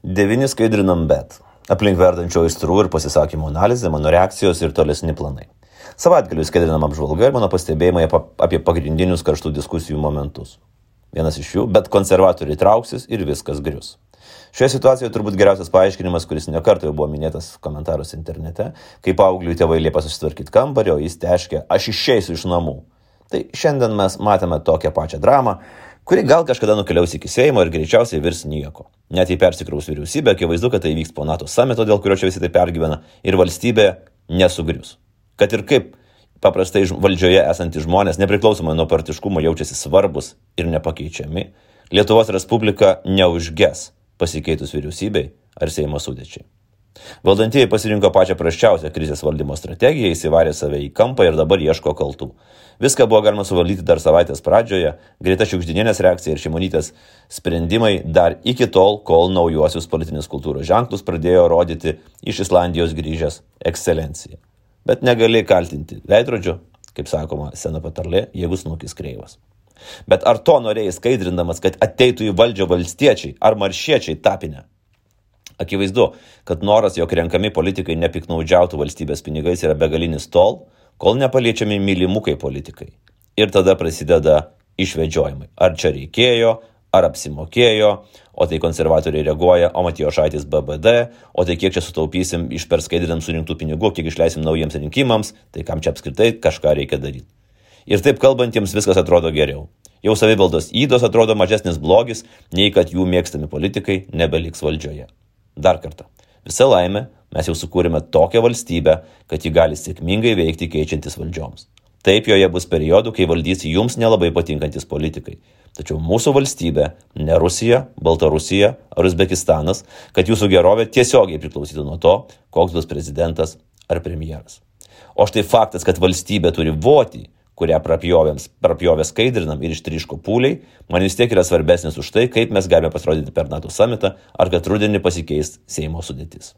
Devyni skaidrinam bet. Aplink verdančio aistrų ir pasisakymų analizė, mano reakcijos ir tolesni planai. Savaitgaliu skaidrinam apžvalga ir mano pastebėjimai apie pagrindinius karštų diskusijų momentus. Vienas iš jų, bet konservatoriai trauksis ir viskas grius. Šioje situacijoje turbūt geriausias paaiškinimas, kuris nekartą jau buvo minėtas komentaruose internete, kai paaugliui tėvai liepia susitvarkyti kambarį, o jis teškia, aš išeisiu iš namų. Tai šiandien mes matėme tokią pačią dramą, kuri gal kažkada nukeliaus iki Seimo ir greičiausiai virs nieko. Net jei persikraus vyriausybė, akivaizdu, kad tai vyks po NATO samito, dėl kurio čia visi tai pergyvena, ir valstybė nesugrius. Kad ir kaip paprastai valdžioje esantys žmonės, nepriklausomai nuo partiškumo, jaučiasi svarbus ir nepakeičiami, Lietuvos Respublika neužges pasikeitus vyriausybei ar Seimo sudėčiai. Valdantieji pasirinko pačią prasčiausią krizės valdymo strategiją, įsivarė save į kampą ir dabar ieško kaltų. Viską buvo galima suvaldyti dar savaitės pradžioje, greita šiukždinienės reakcija ir šimonytės sprendimai dar iki tol, kol naujuosius politinės kultūros ženklus pradėjo rodyti iš Islandijos grįžęs ekscelencija. Bet negali kaltinti veidrodžio, kaip sakoma sena patarlė, jeigu snukis kreivas. Bet ar to norėjai skaidrindamas, kad ateitų į valdžią valstiečiai ar maršiečiai tapinę? Akivaizdu, kad noras, jog renkami politikai nepiknaudžiautų valstybės pinigais yra begalinis tol, kol nepaliečiami mylimukai politikai. Ir tada prasideda išvedžiojimai. Ar čia reikėjo, ar apsimokėjo, o tai konservatoriai reaguoja, o Matijo Šaitis BBD, o tai kiek čia sutaupysim iš perskaidrinam surinktų pinigų, kiek išleisim naujiems rinkimams, tai kam čia apskritai kažką reikia daryti. Ir taip kalbantiems viskas atrodo geriau. Jau savivaldos įdos atrodo mažesnis blogis, nei kad jų mėgstami politikai nebeliks valdžioje. Dar kartą. Visa laimė, mes jau sukūrėme tokią valstybę, kad ji gali sėkmingai veikti keičiantis valdžioms. Taip joje bus periodų, kai valdys jums nelabai patinkantis politikai. Tačiau mūsų valstybė, ne Rusija, Baltarusija ar Uzbekistanas, kad jūsų gerovė tiesiogiai priklausytų nuo to, koks bus prezidentas ar premjeras. O štai faktas, kad valstybė turi voti, kurią prapjovę skaidrinam ir ištryško pūliai, man vis tiek yra svarbesnis už tai, kaip mes galime pasirodyti per NATO samitą ar kad rudenį pasikeis Seimo sudėtis.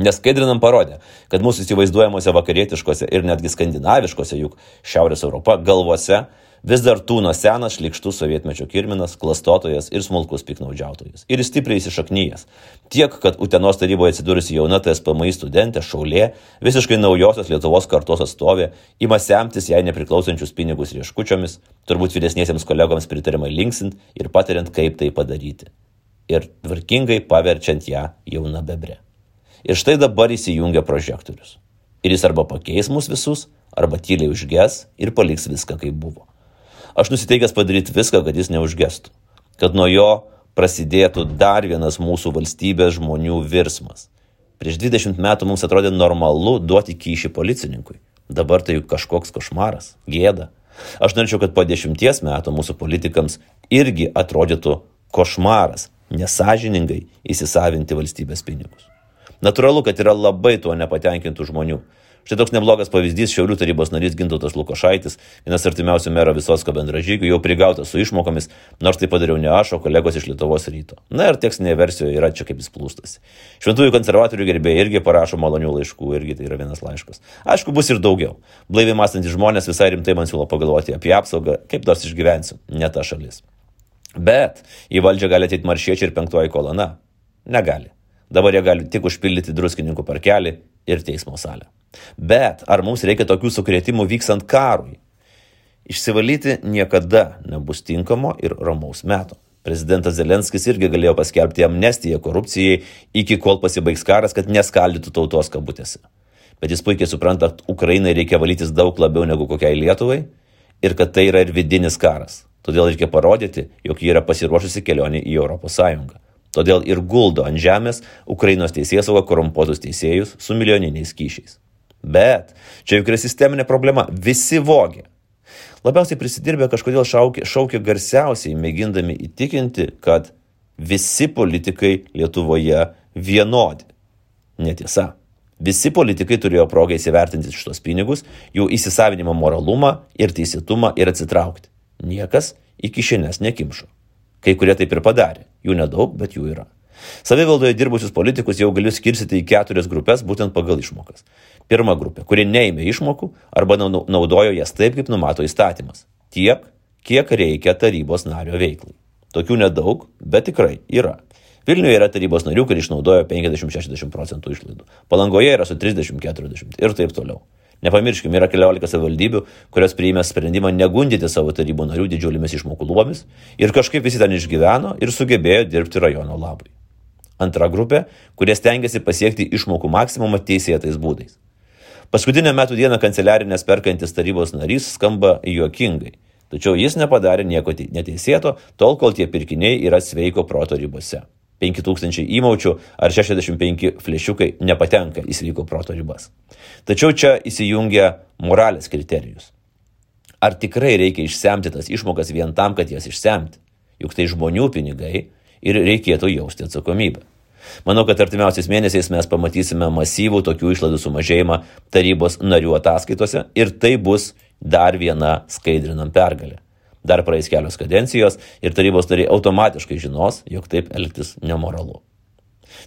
Nes skaidrinam parodė, kad mūsų įsivaizduojamuose vakarietiškose ir netgi skandinaviškose, juk Šiaurės Europa galvose vis dar tūno senas šlikštus sovietmečio kirminas, klastotojas ir smulkus piknaudžiautojas. Ir stipriai įsišaknyjas. Tiek, kad Utenos taryboje atsidūrusi jauna TSPMI studentė, šaulė, visiškai naujosios Lietuvos kartos atstovė, ima semtis jai nepriklausančius pinigus rieškučiomis, turbūt vyresniesiems kolegoms pritarimai linksint ir patariant, kaip tai padaryti. Ir tvarkingai paverčiant ją jauna bebre. Ir štai dabar įsijungia prožektorius. Ir jis arba pakeis mus visus, arba tyliai užges ir paliks viską kaip buvo. Aš nusiteikęs padaryti viską, kad jis neužgestų. Kad nuo jo prasidėtų dar vienas mūsų valstybės žmonių virsmas. Prieš 20 metų mums atrodė normalu duoti kyšį policininkui. Dabar tai kažkoks košmaras, gėda. Aš norėčiau, kad po dešimties metų mūsų politikams irgi atrodytų košmaras nesažiningai įsisavinti valstybės pinigus. Natūralu, kad yra labai tuo nepatenkintų žmonių. Štai toks neblogas pavyzdys Šiaulių tarybos narys Gintautas Lukošaitis, vienas artimiausių mero Visosko bendražygių, jau prigautas su išmokomis, nors tai padariau ne aš, o kolegos iš Lietuvos ryto. Na ir tekstinėje versijoje yra čia kaip jis plūstas. Šventųjų konservatorių gerbėjai irgi parašo malonių laiškų, irgi tai yra vienas laiškas. Aišku, bus ir daugiau. Blaiviai mąstantys žmonės visai rimtai man siūlo pagalvoti apie apsaugą, kaip nors išgyvensiu, ne ta šalis. Bet į valdžią gali ateiti maršiečiai ir penktoji kolona. Negali. Dabar jie gali tik užpildyti druskininkų parkelį ir teismo salę. Bet ar mums reikia tokių sukrėtimų vykstant karui? Išsivalyti niekada nebus tinkamo ir ramaus meto. Prezidentas Zelenskis irgi galėjo paskelbti amnestiją korupcijai iki kol pasibaigs karas, kad neskaldytų tautos kabutėse. Bet jis puikiai supranta, kad Ukrainai reikia valytis daug labiau negu kokiai Lietuvai ir kad tai yra ir vidinis karas. Todėl reikia parodyti, jog ji yra pasiruošusi kelionį į ES. Todėl ir guldo ant žemės Ukrainos teisėsauga korumpuotus teisėjus su milijoniniais kyšiais. Bet čia juk yra sisteminė problema. Visi vogė. Labiausiai prisidirbę kažkodėl šaukė, šaukė garsiausiai, mėgindami įtikinti, kad visi politikai Lietuvoje vienodi. Netiesa. Visi politikai turėjo progą įsivertinti šitos pinigus, jų įsisavinimo moralumą ir teisėtumą ir atsitraukti. Niekas iki šiandien nekimšo. Kai kurie taip ir padarė. Jų nedaug, bet jų yra. Savivaldoje dirbusius politikus jau galiu skirstyti į keturias grupės būtent pagal išmokas. Pirma grupė, kurie neėmė išmokų arba naudojo jas taip, kaip numato įstatymas. Tiek, kiek reikia tarybos nario veiklai. Tokių nedaug, bet tikrai yra. Vilniuje yra tarybos narių, kurie išnaudojo 50-60 procentų išlaidų. Palangoje yra su 30-40 ir taip toliau. Nepamirškime, yra keliolika savivaldybių, kurios priėmė sprendimą negundyti savo tarybų narių didžiulėmis išmokų luomis ir kažkaip visi ten išgyveno ir sugebėjo dirbti rajono labui. Antra grupė, kurie stengiasi pasiekti išmokų maksimumą teisėtais būdais. Paskutinę metų dieną kanceliarinės perkantis tarybos narys skamba juokingai, tačiau jis nepadarė nieko neteisėto, tol kol tie pirkiniai yra sveiko proto ribose. 5000 įmaučių ar 65 flešiukai nepatenka į sveiko proto ribas. Tačiau čia įsijungia moralės kriterijus. Ar tikrai reikia išsemti tas išmokas vien tam, kad jas išsemti? Juk tai žmonių pinigai ir reikėtų jausti atsakomybę. Manau, kad artimiausiais mėnesiais mes pamatysime masyvų tokių išlaidų sumažėjimą tarybos narių ataskaitose ir tai bus dar viena skaidrinam pergalė. Dar praeis kelios kadencijos ir tarybos nariai automatiškai žinos, jog taip elgtis nemoralu.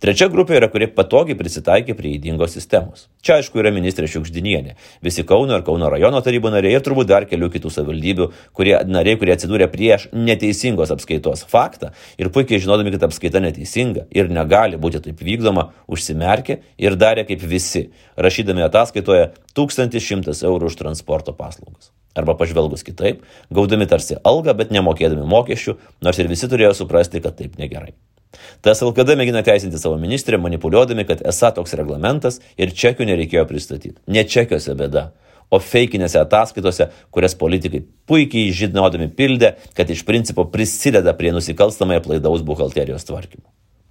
Trečia grupė yra, kurie patogiai prisitaikė prie įdingos sistemos. Čia aišku yra ministrė Šiukšdinienė, visi Kauno ir Kauno rajono tarybų nariai ir turbūt dar kelių kitų savivaldybių, kurie nariai, kurie atsidūrė prieš neteisingos apskaitos faktą ir puikiai žinodami, kad apskaita neteisinga ir negali būti taip vykdoma, užsimerkė ir darė kaip visi, rašydami ataskaitoje 1100 eurų už transporto paslaugas. Arba pažvelgus kitaip, gaudami tarsi algą, bet nemokėdami mokesčių, nors ir visi turėjo suprasti, kad taip negerai. Tas LKD mėgina teisinti savo ministrę, manipuliuodami, kad esą toks reglamentas ir čekių nereikėjo pristatyti. Ne čekiuose bėda, o feikinėse ataskaitose, kurias politikai puikiai žinodami pildė, kad iš principo prisideda prie nusikalstamai aplaidaus buhalterijos tvarkymo.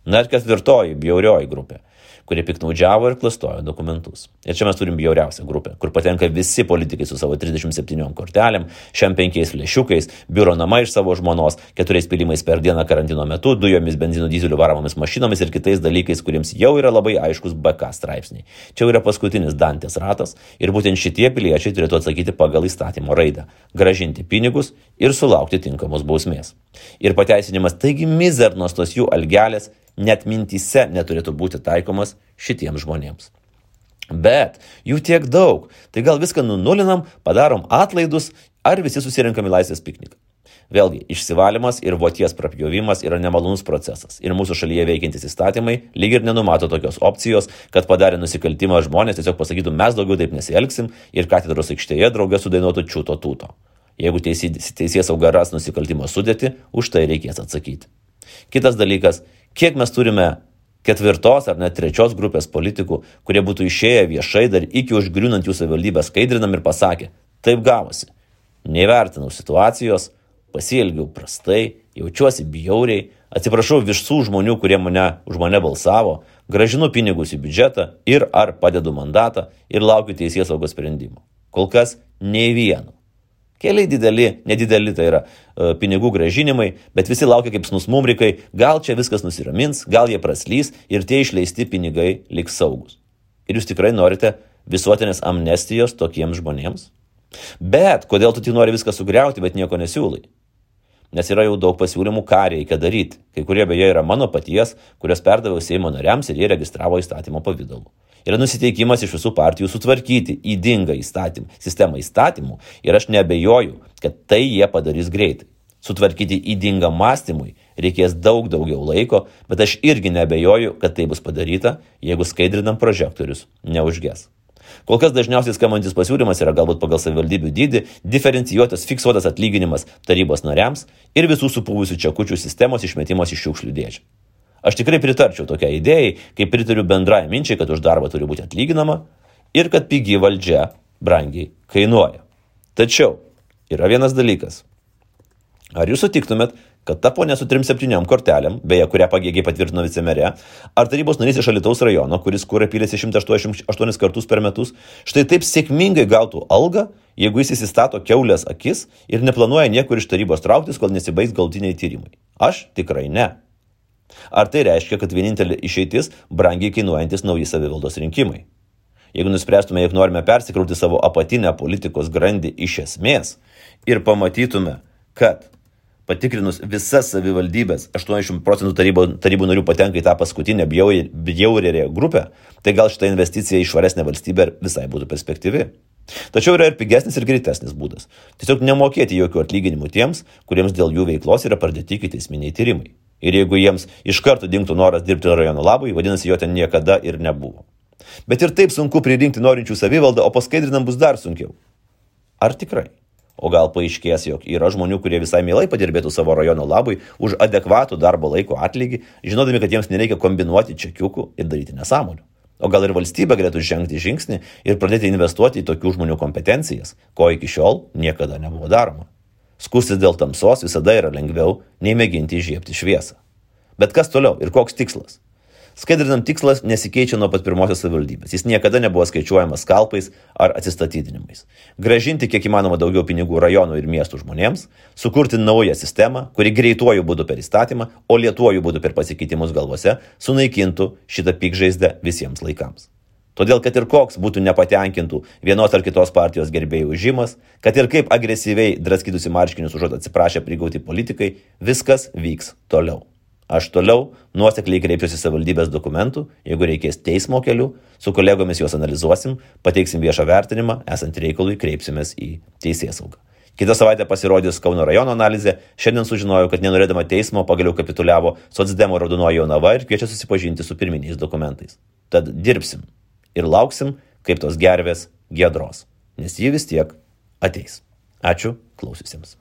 Na ir ketvirtoji, bjaurioji grupė kurie piknaudžiavo ir klastojo dokumentus. Ir čia mes turim bjauriausią grupę, kur patenka visi politikai su savo 37 kortelėm, šiam penkiais flešiukais, biuro namai iš savo žmonos, keturiais pilimais per dieną karantino metu, dujomis, benzino, dizelių varomomis mašinomis ir kitais dalykais, kuriems jau yra labai aiškus BK straipsniai. Čia yra paskutinis Dantės ratas ir būtent šitie piliečiai turėtų atsakyti pagal įstatymo raidą - gražinti pinigus ir sulaukti tinkamos bausmės. Ir pateisinimas taigi mizernos tos jų algelės net mintise neturėtų būti taikomas šitiems žmonėms. Bet jų tiek daug, tai gal viską nunulinam, padarom atlaidus ar visi susirinkam į laisvės pikniką. Vėlgi, išsivalymas ir voties prapjovimas yra nemalonus procesas. Ir mūsų šalyje veikiantis įstatymai lyg ir nenumato tokios opcijos, kad padarę nusikaltimą žmonės tiesiog pasakytų, mes daugiau taip nesielgsim ir katedros aikštėje draugė sudainuotų čiūto tūto. Jeigu teisės sauga ras nusikaltimo sudėti, už tai reikės atsakyti. Kitas dalykas, Kiek mes turime ketvirtos ar net trečios grupės politikų, kurie būtų išėję viešai dar iki užgriūnant jų savivaldybę skaidrinam ir pasakė, taip gavosi. Nevertinau situacijos, pasielgiau prastai, jaučiuosi bjauriai, atsiprašau visų žmonių, kurie mane, už mane balsavo, gražinu pinigus į biudžetą ir ar padedu mandatą ir laukiu teisės saugos sprendimo. Kol kas nei vieno. Keliai dideli, nedideli tai yra e, pinigų gražinimai, bet visi laukia kaip snusmumrikai, gal čia viskas nusiramins, gal jie praslys ir tie išleisti pinigai liks saugus. Ir jūs tikrai norite visuotinės amnestijos tokiems žmonėms? Bet kodėl tu tik nori viską sugriauti, bet nieko nesiūlai? Nes yra jau daug pasiūlymų, ką reikia daryti. Kai kurie beje yra mano paties, kurias perdaviau Seimo nariams ir jie registravo įstatymo pavydalu yra nusiteikimas iš visų partijų sutvarkyti įdingą įstatymą, sistemą įstatymų ir aš nebejoju, kad tai jie padarys greitai. Sutvarkyti įdingą mąstymui reikės daug daugiau laiko, bet aš irgi nebejoju, kad tai bus padaryta, jeigu skaidrinam prožektorius neužges. Kol kas dažniausiai skambantis pasiūlymas yra galbūt pagal savivaldybių dydį diferencijuotas fiksuotas atlyginimas tarybos nariams ir visų supūvusių čekučių sistemos išmetimas iš šiukšlių dėžių. Aš tikrai pritarčiau tokiai idėjai, kaip pritariu bendrai minčiai, kad už darbą turi būti atlyginama ir kad pigi valdžia brangiai kainuoja. Tačiau yra vienas dalykas. Ar jūs sutiktumėt, kad ta ponė su 3-7 kortelėm, beje, kurią pagėgiai patvirtino vicemerė, ar tarybos narys iš Alitaus rajono, kuris kūrė pylėsi 188 kartus per metus, štai taip sėkmingai gautų algą, jeigu jis įsistato keulės akis ir neplanuoja niekur iš tarybos trauktis, kol nesibaigs galtiniai tyrimai? Aš tikrai ne. Ar tai reiškia, kad vienintelė išeitis brangiai kainuojantis nauji savivaldos rinkimai? Jeigu nuspręstume, jog norime persikrauti savo apatinę politikos grandį iš esmės ir pamatytume, kad patikrinus visas savivaldybės 80 procentų tarybų, tarybų narių patenka į tą paskutinę bjaurėrę grupę, tai gal šitą investiciją į švaresnę valstybę visai būtų perspektyvi. Tačiau yra ir pigesnis ir greitesnis būdas. Tiesiog nemokėti jokių atlyginimų tiems, kuriems dėl jų veiklos yra pradėti iki teisminiai tyrimai. Ir jeigu jiems iš karto dinktų noras dirbti rajono labui, vadinasi, jo ten niekada ir nebuvo. Bet ir taip sunku pririnkti norinčių savivaldą, o paskaidrinam bus dar sunkiau. Ar tikrai? O gal paaiškės, jog yra žmonių, kurie visai mielai padirbėtų savo rajono labui už adekvatų darbo laiko atlygį, žinodami, kad jiems nereikia kombinuoti čekiukų ir daryti nesąmonių. O gal ir valstybė galėtų žengti žingsnį ir pradėti investuoti į tokių žmonių kompetencijas, ko iki šiol niekada nebuvo daroma. Skustis dėl tamsos visada yra lengviau, nei mėginti įžiepti šviesą. Bet kas toliau ir koks tikslas? Skaidrinam tikslas nesikeičia nuo pat pirmosios savivaldybės. Jis niekada nebuvo skaičiuojamas skalpais ar atsistatydinimais. Gražinti kiek įmanoma daugiau pinigų rajonų ir miestų žmonėms, sukurti naują sistemą, kuri greituoju būdu per įstatymą, o lietuoju būdu per pasikeitimus galvose sunaikintų šitą pikžaizdę visiems laikams. Todėl, kad ir koks būtų nepatenkintų vienos ar kitos partijos gerbėjų užimas, kad ir kaip agresyviai draskytųsi marškinius užuot atsiprašę prigauti politikai, viskas vyks toliau. Aš toliau nuosekliai kreipsiuosi savivaldybės dokumentų, jeigu reikės teismo kelių, su kolegomis juos analizuosim, pateiksim viešą vertinimą, esant reikalui kreipsimės į teisėsaugą. Kitą savaitę pasirodys Kauno rajono analizė, šiandien sužinojau, kad nenorėdama teismo pagaliau kapituliavo Sotsdemo raudonoji jaunava ir kviečia susipažinti su pirminiais dokumentais. Tad dirbsim ir lauksim, kaip tos gervės gėdros, nes ji vis tiek ateis. Ačiū klausysiams.